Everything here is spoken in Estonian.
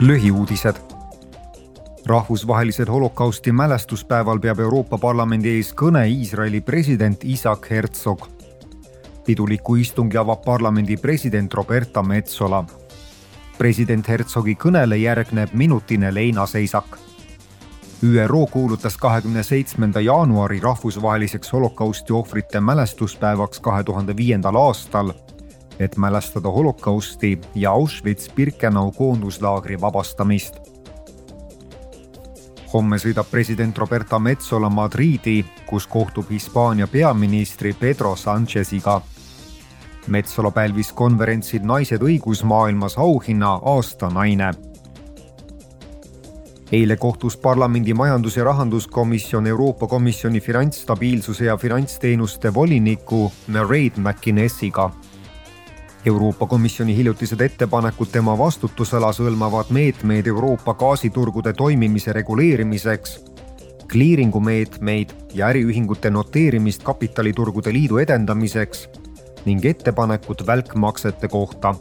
lühiuudised. rahvusvahelisel holokausti mälestuspäeval peab Euroopa Parlamendi ees kõne Iisraeli president Isaac Herzog. piduliku istungi avab parlamendi president Roberta Metsola. president Herzogi kõnele järgneb minutine leinaseisak. ÜRO kuulutas kahekümne seitsmenda jaanuari rahvusvaheliseks holokausti ohvrite mälestuspäevaks kahe tuhande viiendal aastal et mälestada holokausti ja Auschwitz-Birkenau koonduslaagri vabastamist. homme sõidab president Roberta Metsola Madriidi, kus kohtub Hispaania peaministri Pedro Sancheziga. Metsola pälvis konverentsil Naised õigusmaailmas auhinna aasta naine eile kohtus parlamendi majandus- ja rahanduskomisjon Euroopa Komisjoni finantsstabiilsuse ja finantsteenuste voliniku Mairead McInnesiga Euroopa Komisjoni hiljutised ettepanekud tema vastutusalas hõlmavad meetmeid Euroopa gaasiturgude toimimise reguleerimiseks, kliiringu meetmeid ja äriühingute noteerimist kapitaliturgude liidu edendamiseks ning ettepanekut välkmaksete kohta